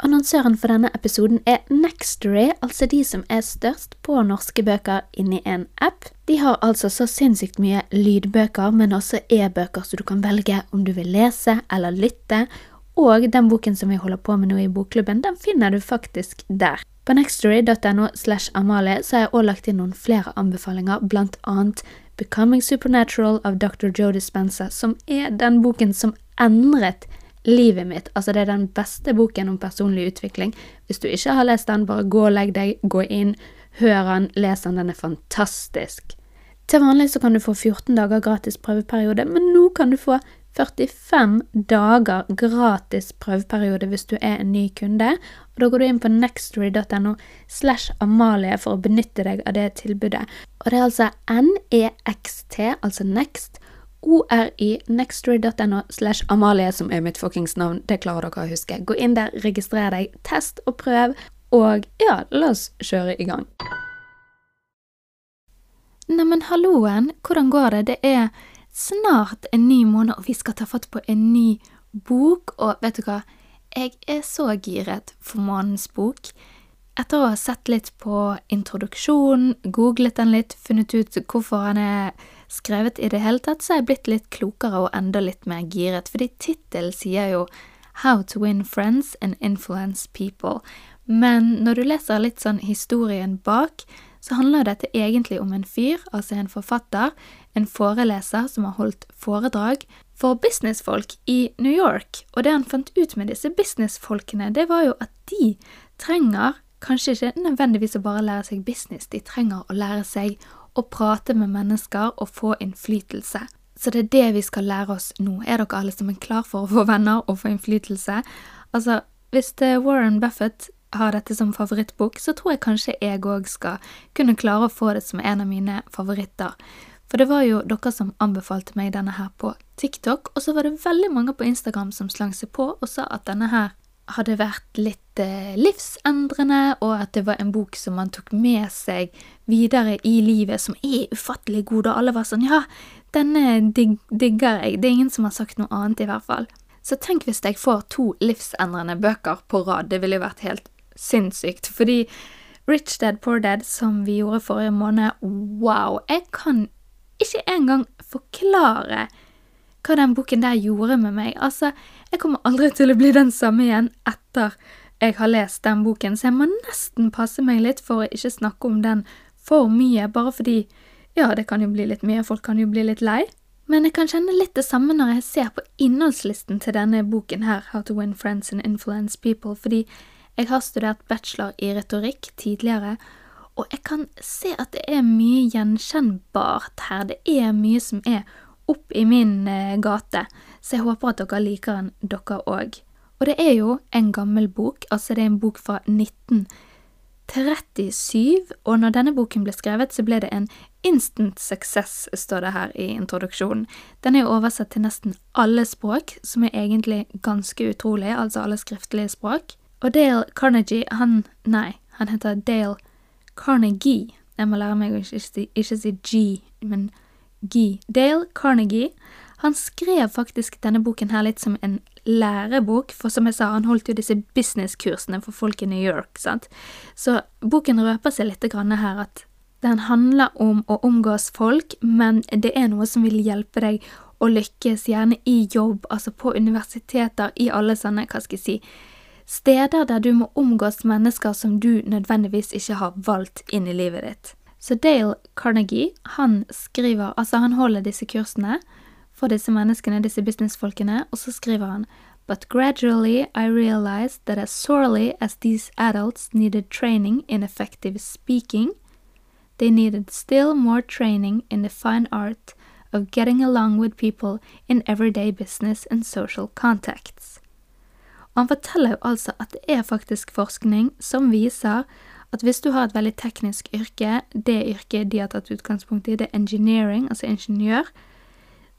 Annonsøren for denne episoden er Nextory, altså de som er størst på norske bøker inni en app. De har altså så sinnssykt mye lydbøker, men også e-bøker, så du kan velge om du vil lese eller lytte. Og den boken som vi holder på med nå i bokklubben, den finner du faktisk der. På nextory.no slash Amalie så har jeg også lagt inn noen flere anbefalinger, blant annet Becoming Supernatural av Dr. Joe Dispenza, som er den boken som endret livet mitt. Altså, det er den beste boken om personlig utvikling. Hvis du ikke har lest den, bare gå og legg deg, gå inn, hør den, les den, den er fantastisk. Til vanlig så kan du få 14 dager gratis prøveperiode, men nå kan du få 45 dager gratis prøveperiode hvis du er en ny kunde. Og Da går du inn på nextory.no slash Amalie for å benytte deg av det tilbudet. Og det er altså NEXT, altså Next, ORI, nextory.no slash Amalie, som er mitt fuckings navn. Det klarer dere å huske. Gå inn der, registrer deg, test og prøv, og ja, la oss kjøre i gang. Neimen, halloen, hvordan går det? Det er snart en ny måned, og vi skal ta fatt på en ny bok, og vet du hva? Jeg er så giret for månedens bok. Etter å ha sett litt på introduksjonen, googlet den litt, funnet ut hvorfor han er skrevet i det hele tatt, så er jeg blitt litt klokere og enda litt mer giret, fordi tittelen sier jo How to win friends and influence people. Men når du leser litt sånn historien bak, så handler dette egentlig om en fyr, altså en forfatter, en foreleser som har holdt foredrag for businessfolk i New York. Og det han fant ut med disse businessfolkene, det var jo at de trenger kanskje ikke nødvendigvis å bare lære seg business, de trenger å lære seg å prate med mennesker og få innflytelse. Så det er det vi skal lære oss nå. Er dere alle sammen klar for å få venner og få innflytelse? Altså, hvis Warren Buffett har dette som favorittbok, så tror jeg kanskje jeg òg skal kunne klare å få det som en av mine favoritter. For det var jo dere som anbefalte meg denne her på TikTok, og så var det veldig mange på Instagram som slang seg på og sa at denne her hadde vært litt livsendrende, og at det var en bok som man tok med seg videre i livet, som er ufattelig god, og alle var sånn ja, denne dig digger jeg, det er ingen som har sagt noe annet, i hvert fall. Så tenk hvis jeg får to livsendrende bøker på rad, det ville jo vært helt sinnssykt, fordi Rich Dad Poor Dad, som vi gjorde forrige måned, wow, jeg kan ikke engang forklare hva den boken der gjorde med meg. Altså, jeg kommer aldri til å bli den samme igjen etter jeg har lest den boken, så jeg må nesten passe meg litt for å ikke snakke om den for mye, bare fordi ja, det kan jo bli litt mye, folk kan jo bli litt lei. Men jeg kan kjenne litt det samme når jeg ser på innholdslisten til denne boken her, How to Win Friends and Influence People, fordi jeg har studert bachelor i retorikk tidligere, og jeg kan se at det er mye gjenkjennbart her, det er mye som er opp i min eh, gate, så jeg håper at dere liker den, dere òg. Og det er jo en gammel bok, altså det er en bok fra 1937, og når denne boken ble skrevet, så ble det en instant success, står det her i introduksjonen. Den er jo oversatt til nesten alle språk, som er egentlig ganske utrolig, altså alle skriftlige språk. Og Dale Carnegie, han Nei, han heter Dale Carnegie. Jeg må lære meg å ikke si, ikke si G, men G. Dale Carnegie. Han skrev faktisk denne boken her litt som en lærebok, for som jeg sa, han holdt jo disse businesskursene for folk i New York, sant. Så boken røper seg litt her at den handler om å omgås folk, men det er noe som vil hjelpe deg å lykkes, gjerne i jobb, altså på universiteter, i alle sånne, hva skal jeg si, steder der du må omgås mennesker som du nødvendigvis ikke har valgt inn i livet ditt. Så Dale Carnegie, han skriver Altså, han holder disse kursene for disse menneskene, disse businessfolkene, og så skriver han But gradually I realized that as sorely as these adults needed training in effective speaking, they needed still more training in the fine art of getting along with people in everyday business and social contacts. Og han forteller jo altså at det er faktisk forskning som viser at hvis du har et veldig teknisk yrke, det yrket de har tatt utgangspunkt i, det er engineering, altså ingeniør,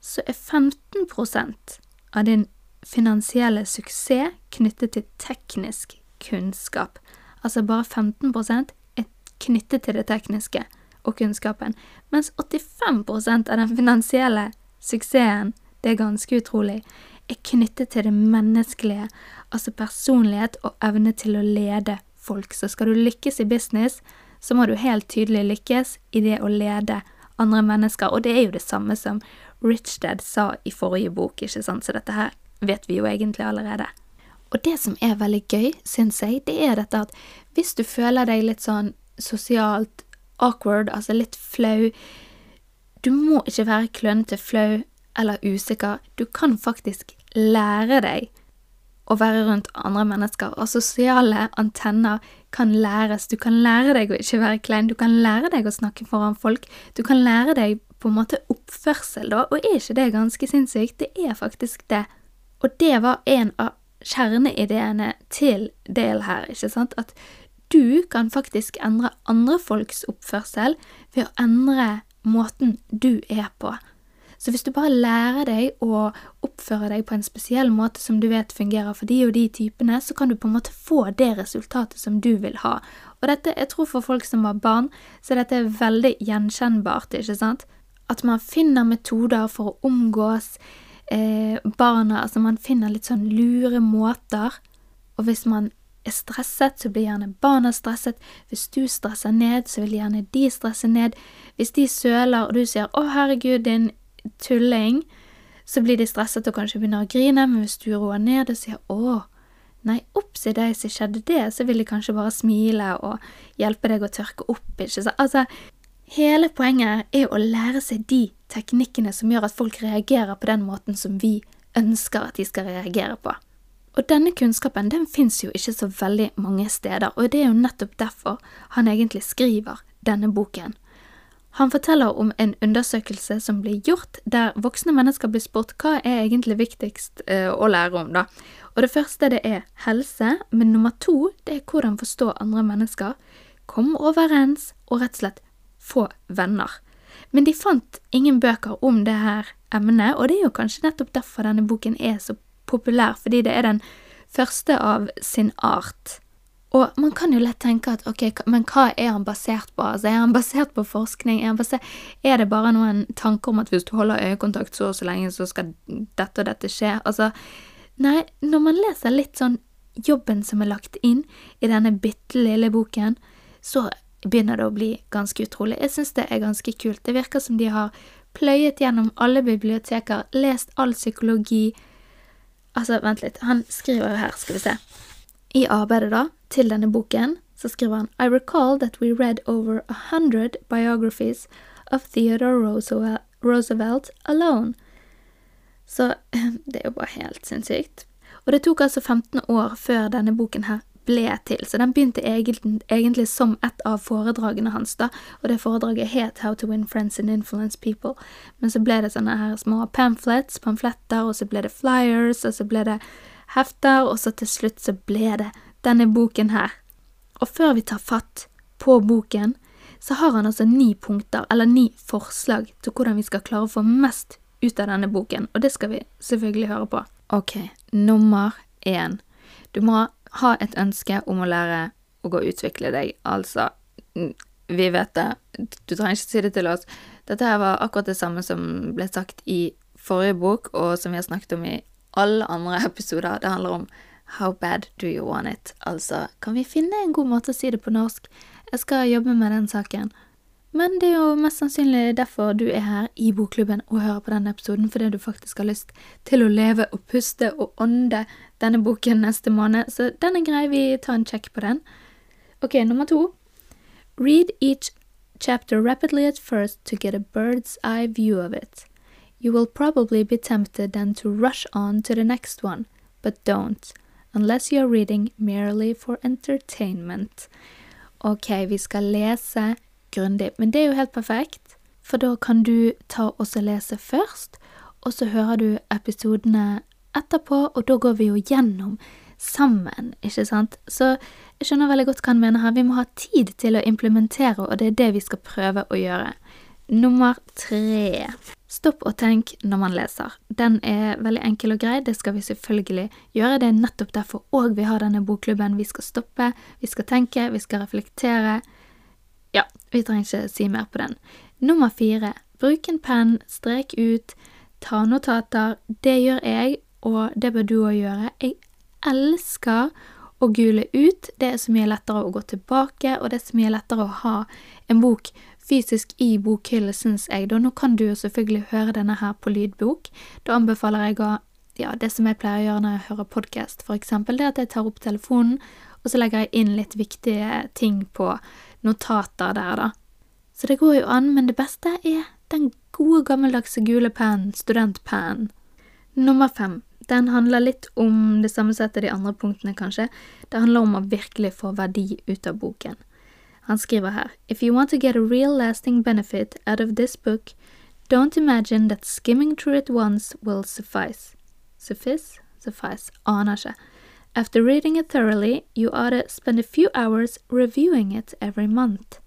så er 15% av din finansielle suksess knyttet til teknisk kunnskap. Altså bare 15% er knyttet til det tekniske og kunnskapen, mens 85% av den finansielle suksessen, det er ganske utrolig, er knyttet til det menneskelige. altså personlighet og evne til å lede folk. Så skal du lykkes i business, så må du helt tydelig lykkes i det å lede andre mennesker, og det er jo det samme som Rich Dad sa i forrige bok, ikke sant, så dette her vet vi jo egentlig allerede. Og det som er veldig gøy, syns jeg, det er dette at hvis du føler deg litt sånn sosialt awkward, altså litt flau, du må ikke være klønete, flau eller usikker, du kan faktisk lære deg å være rundt andre mennesker, og sosiale antenner kan læres. Du kan lære deg å ikke være klein, du kan lære deg å snakke foran folk, du kan lære deg på en måte oppførsel, da, og er ikke det ganske sinnssykt? Det er faktisk det. Og det var en av kjerneideene til Dale her, ikke sant, at du kan faktisk endre andre folks oppførsel ved å endre måten du er på. Så hvis du bare lærer deg å oppføre deg på en spesiell måte som du vet fungerer for de og de typene, så kan du på en måte få det resultatet som du vil ha. Og dette, jeg tror for folk som har barn, så dette er veldig gjenkjennbart, ikke sant? At man finner metoder for å omgås eh, barna, altså man finner litt sånn lure måter. Og hvis man er stresset, så blir gjerne barna stresset. Hvis du stresser ned, så vil gjerne de stresse ned. Hvis de søler, og du sier 'Å, herregud, din tulling, så blir de stresset og kanskje begynner å grine, men hvis du roer ned og sier 'å, nei, ops i deg, så skjedde det', så vil de kanskje bare smile og hjelpe deg å tørke opp, ikke sant. Altså, hele poenget er å lære seg de teknikkene som gjør at folk reagerer på den måten som vi ønsker at de skal reagere på. Og denne kunnskapen den fins jo ikke så veldig mange steder, og det er jo nettopp derfor han egentlig skriver denne boken. Han forteller om en undersøkelse som ble gjort, der voksne mennesker blir spurt hva er egentlig viktigst eh, å lære om, da. Og det første det er helse, men nummer to det er hvordan forstå andre mennesker, komme overens og rett og slett få venner. Men de fant ingen bøker om det her emnet, og det er jo kanskje nettopp derfor denne boken er så populær, fordi det er den første av sin art. Og man kan jo lett tenke at ok, men hva er han basert på? Altså, er han basert på forskning? Er, basert, er det bare noen tanker om at hvis du holder øyekontakt så og så lenge, så skal dette og dette skje? Altså, nei, når man leser litt sånn jobben som er lagt inn i denne bitte lille boken, så begynner det å bli ganske utrolig. Jeg syns det er ganske kult. Det virker som de har pløyet gjennom alle biblioteker, lest all psykologi Altså, vent litt, han skriver jo her, skal vi se. I arbeidet, da, til denne boken så skriver han I recall that we read over a hundred biographies of Theodore Roosevelt alone. Så det er jo bare helt sinnssykt. Og det tok altså 15 år før denne boken her ble til, så den begynte egentlig, som et av foredragene hans, da, og det foredraget het How to win friends and influence people, men så ble det sånne her små pamphlets, pamfletter, og så ble det flyers, og så ble det hefter, og så til slutt så ble det denne boken her. Og før vi tar fatt på boken, så har han altså ni punkter, eller ni forslag til hvordan vi skal klare å få mest ut av denne boken, og det skal vi selvfølgelig høre på. Ok, nummer én. Du må ha et ønske om å lære å gå og utvikle deg, altså Vi vet det, du trenger ikke si det til oss. Dette her var akkurat det samme som ble sagt i forrige bok, og som vi har snakket om i alle andre episoder. Det handler om How bad do you want it? Altså, kan vi finne en god måte å si det på norsk? Jeg skal jobbe med den saken. Men det er jo mest sannsynlig derfor du er her i bokklubben og hører på denne episoden, fordi du faktisk har lyst til å leve og puste og ånde denne boken neste måned, så den er grei, vi tar en sjekk på den. Ok, nummer to. Read each chapter rapidly at first to get a bird's eye view of it. You will probably be tempted then to rush on to the next one, but don't unless you are reading merely for entertainment. Ok, vi skal lese grundig, men det er jo helt perfekt, for da kan du ta og lese først, og så hører du episodene etterpå, og da går vi jo gjennom sammen, ikke sant? Så jeg skjønner veldig godt hva han mener her. Vi må ha tid til å implementere, og det er det vi skal prøve å gjøre. Nummer tre. Stopp og tenk når man leser. Den er veldig enkel og grei, det skal vi selvfølgelig gjøre. Det er nettopp derfor òg vi har denne bokklubben. Vi skal stoppe, vi skal tenke, vi skal reflektere. Ja, vi trenger ikke si mer på den. Nummer fire. Bruk en penn, strek ut, ta notater. Det gjør jeg, og det bør du òg gjøre. Jeg elsker å gule ut. Det er så mye lettere å gå tilbake, og det er så mye lettere å ha en bok fysisk i bokhylle, syns jeg. Da nå kan du jo selvfølgelig høre denne her på lydbok. Da anbefaler jeg å ja, det som jeg pleier å gjøre når jeg hører podkast, eksempel, det at jeg tar opp telefonen, og så legger jeg inn litt viktige ting på notater der, da. Så det går jo an, men det beste er den gode, gammeldagse gule pennen, studentpennen. Nummer fem. Den handler litt om det samme settet de andre punktene, kanskje. Det handler om å virkelig få verdi ut av boken. Han skriver her If you want to get a real lasting benefit out of this book, don't imagine that skimming through it once will suffice. Suffice? Suffice. Aner ikke. After reading it thoroughly, you ought to spend a few hours reviewing it every month.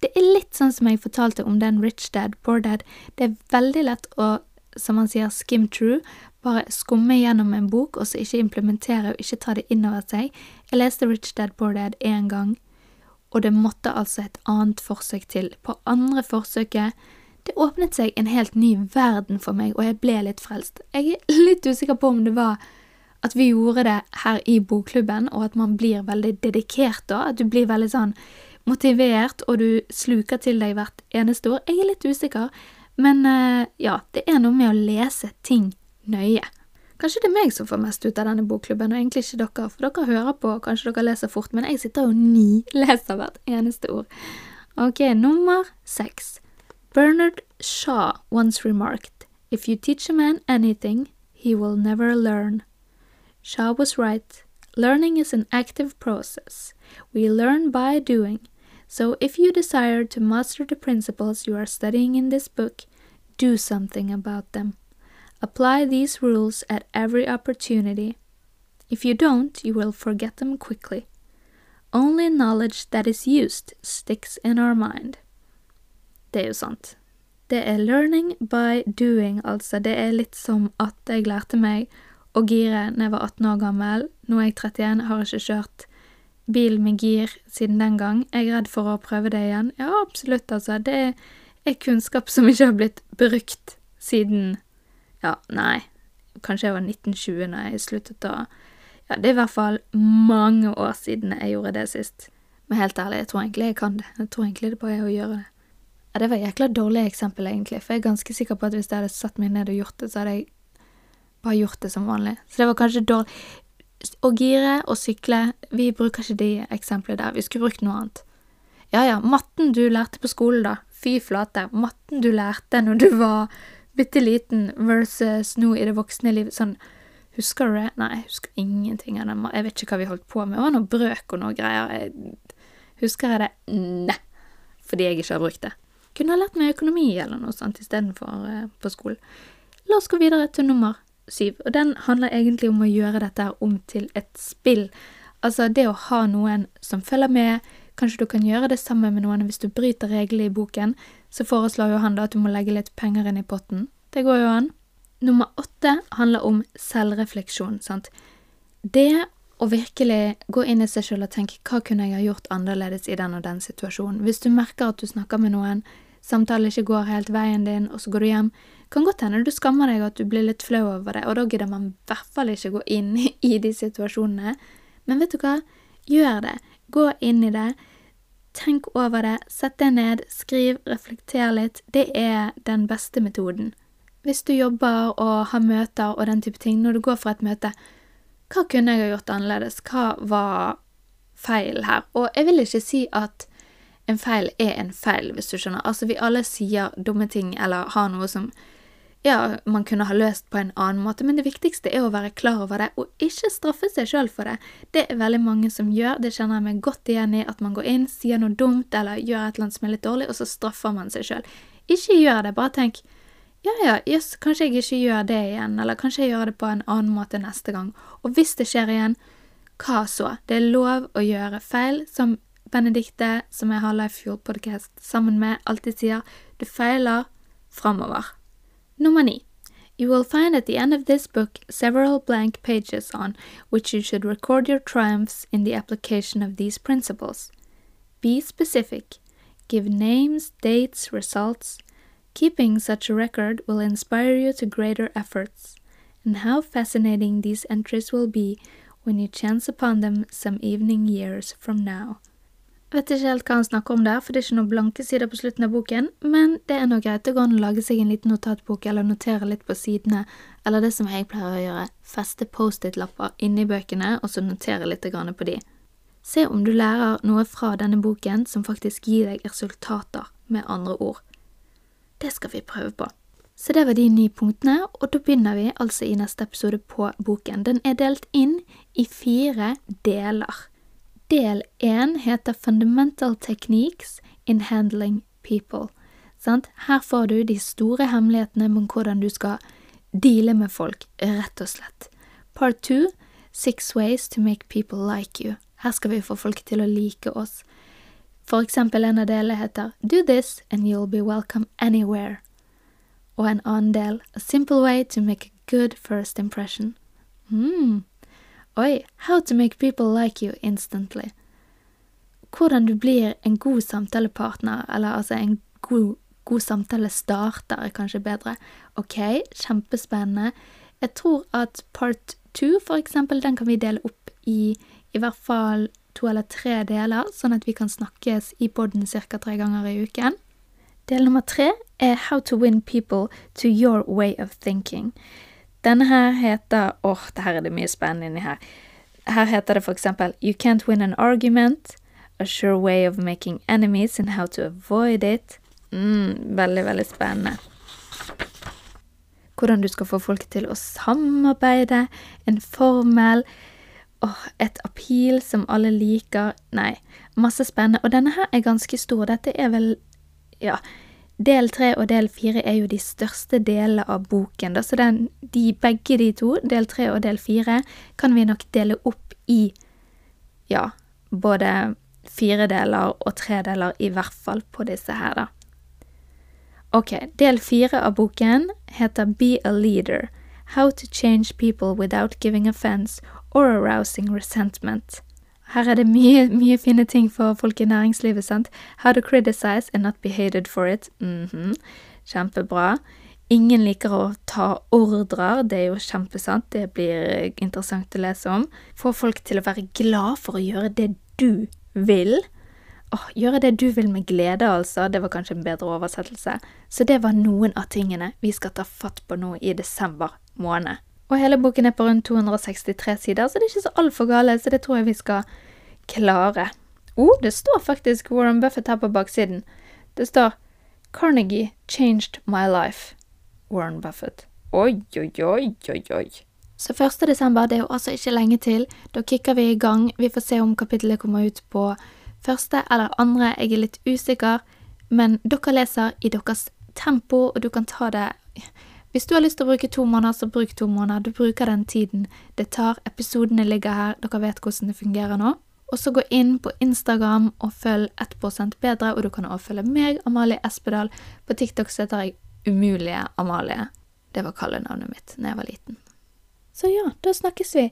Det er litt sånn som jeg fortalte om den Rich Dad, Poor Dad. Det er veldig lett å, som han sier, skim through, bare skumme gjennom en bok og så ikke implementere og ikke ta det inn over seg. Jeg leste Rich Dad, Poor Dad én gang, og det måtte altså et annet forsøk til. På andre forsøket det åpnet seg en helt ny verden for meg, og jeg ble litt frelst. Jeg er litt usikker på om det var at vi gjorde det her i bokklubben, og at man blir veldig dedikert da, at du blir veldig sånn motivert, og du sluker til deg hvert eneste ord. Jeg er litt usikker, men uh, ja, det er noe med å lese ting nøye. Kanskje det er meg som får mest ut av denne bokklubben, og egentlig ikke dere, for dere hører på, kanskje dere leser fort, men jeg sitter jo ni leser hvert eneste ord. Ok, nummer seks. Bernard Shaw once remarked, If you teach a man anything, he will never learn. Shaw was right. Learning is an active process. We learn by doing. So if you desire to master the principles you are studying in this book, do something about them. Apply these rules at every opportunity. If you don't, you will forget them quickly. Only knowledge that is used sticks in our mind. Det er jo sant. Det er learning by doing, altså. Det er litt som at jeg lærte meg å gire da jeg var 18 år gammel. Nå er jeg 31, har ikke kjørt bil med gir siden den gang. Jeg er redd for å prøve det igjen. Ja, absolutt, altså. Det er kunnskap som ikke har blitt brukt siden ja, nei, kanskje jeg var 1920 når jeg sluttet å Ja, det er i hvert fall mange år siden jeg gjorde det sist. Men helt ærlig, jeg tror egentlig jeg kan det. Jeg tror egentlig det bare er å gjøre det. Ja, det var jækla dårlig eksempel, egentlig, for jeg er ganske sikker på at hvis jeg hadde satt meg ned og gjort det, så hadde jeg bare gjort det som vanlig. Så det var kanskje dårlig Å gire og sykle, vi bruker ikke de eksemplene der, vi skulle brukt noe annet. Ja ja, matten du lærte på skolen, da. Fy flate. Matten du lærte når du var bitte liten versus nå i det voksne liv. Sånn, husker du det? Nei, jeg husker ingenting av den. Jeg vet ikke hva vi holdt på med. Det var noe brøk og noe greier. Jeg, husker jeg det? Nei. Fordi jeg ikke har brukt det. Kunne ha lært meg økonomi eller noe sånt istedenfor uh, på skolen. La oss gå videre til nummer syv, og den handler egentlig om å gjøre dette om til et spill. Altså det å ha noen som følger med, kanskje du kan gjøre det sammen med noen hvis du bryter reglene i boken, så foreslår jo han da at du må legge litt penger inn i potten. Det går jo an. Nummer åtte handler om selvrefleksjon, sant. Det å virkelig gå inn i seg sjøl og tenke hva kunne jeg ha gjort annerledes i den og den situasjonen. Hvis du merker at du snakker med noen, samtalen ikke går helt veien din, og så går du hjem, kan godt hende du skammer deg og at du blir litt flau over det, og da gidder man i hvert fall ikke gå inn i de situasjonene. Men vet du hva? Gjør det. Gå inn i det. Tenk over det, sett deg ned, skriv, reflekter litt. Det er den beste metoden. Hvis du jobber og har møter og den type ting, når du går fra et møte, hva kunne jeg ha gjort annerledes? Hva var feil her? Og jeg vil ikke si at en feil er en feil, hvis du skjønner. Altså, vi alle sier dumme ting eller har noe som ja, man kunne ha løst på en annen måte, men det viktigste er å være klar over det, og ikke straffe seg sjøl for det. Det er veldig mange som gjør, det kjenner jeg meg godt igjen i, at man går inn, sier noe dumt eller gjør et eller annet som er litt dårlig, og så straffer man seg sjøl. Ikke gjør det, bare tenk ja ja, jøss, kanskje jeg ikke gjør det igjen, eller kanskje jeg gjør det på en annen måte neste gang, og hvis det skjer igjen, hva så? Det er lov å gjøre feil, som Benedicte, som jeg har Life Fjord Podcast sammen med, alltid sier, du feiler framover. Nummer 9. You will find at the end of this book several blank pages on which you should record your triumphs in the application of these principles. Be specific. Give names, dates, results. Keeping such a record will inspire you to greater efforts. And how fascinating these entries will be when you chance upon them some evening years from now. Vet ikke helt hva han snakker om der, for det er ikke noen blanke sider på slutten av boken, men det er nå greit. å gå an å lage seg en liten notatbok eller notere litt på sidene, eller det som jeg pleier å gjøre, feste Post-It-lapper inni bøkene og så notere litt på de. Se om du lærer noe fra denne boken som faktisk gir deg resultater, med andre ord. Det skal vi prøve på. Så det var de ni punktene, og da begynner vi altså i neste episode på boken. Den er delt inn i fire deler. Del én heter Fundamental Techniques in Handling People. Sant? Her får du de store hemmelighetene med hvordan du skal deale med folk, rett og slett. Part two Six ways to make people like you. Her skal vi få folk til å like oss. For eksempel en av delene heter Do this and you'll be welcome anywhere. Og en annen del A simple way to make a good first impression. Hmm. Oi, how to make people like you instantly. Hvordan du blir en god samtalepartner, eller altså en god, god samtalestarter, er kanskje bedre. Ok, kjempespennende. Jeg tror at part two, for eksempel, den kan vi dele opp i i hvert fall to eller tre deler, sånn at vi kan snakkes i poden ca. tre ganger i uken. Del nummer tre er How to win people to your way of thinking. Denne her heter Åh, oh, her er det mye spennende inni her. Her heter det for eksempel You can't win an argument. A sure way of making enemies and how to avoid it. Mm, veldig, veldig spennende. Hvordan du skal få folk til å samarbeide. En formel. Oh, et appeal som alle liker. Nei, masse spennende. Og denne her er ganske stor. Dette er vel Ja, Del tre og del fire er jo de største delene av boken, da, så den, de, begge de to, del tre og del fire, kan vi nok dele opp i ja, både fire deler og tre deler, i hvert fall på disse her, da. Ok, del fire av boken heter Be a leader. How to change people without giving offense or arousing resentment. Her er det mye, mye fine ting for folk i næringslivet, sant. How to criticize and not be hated for it. Mm -hmm. Kjempebra. Ingen liker å ta ordrer, det er jo kjempesant, det blir interessant å lese om. Få folk til å være glad for å gjøre det du vil. Åh, gjøre det du vil med glede, altså, det var kanskje en bedre oversettelse. Så det var noen av tingene vi skal ta fatt på nå i desember måned. Og hele boken er på rundt 263 sider, så det er ikke så altfor gale, så det tror jeg vi skal klare. Oh, det står faktisk Warren Buffett her på baksiden. Det står Carnegie changed my life. Warren Buffett. Oi, oi, oi, oi, oi. Så 1. desember, det er jo altså ikke lenge til. Da kicker vi i gang. Vi får se om kapittelet kommer ut på første eller andre. Jeg er litt usikker, men dere leser i deres tempo, og du kan ta det hvis du har lyst til å bruke to måneder, så bruk to måneder. Du bruker den tiden det tar. Episodene ligger her, dere vet hvordan det fungerer nå. Og så gå inn på Instagram og følg 1% bedre, og du kan også følge meg, Amalie Espedal. På TikTok så heter jeg Umulige Amalie. Det var kallenavnet mitt da jeg var liten. Så ja, da snakkes vi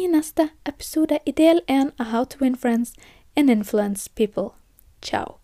i neste episode i del én av How to win friends and influence people. Ciao.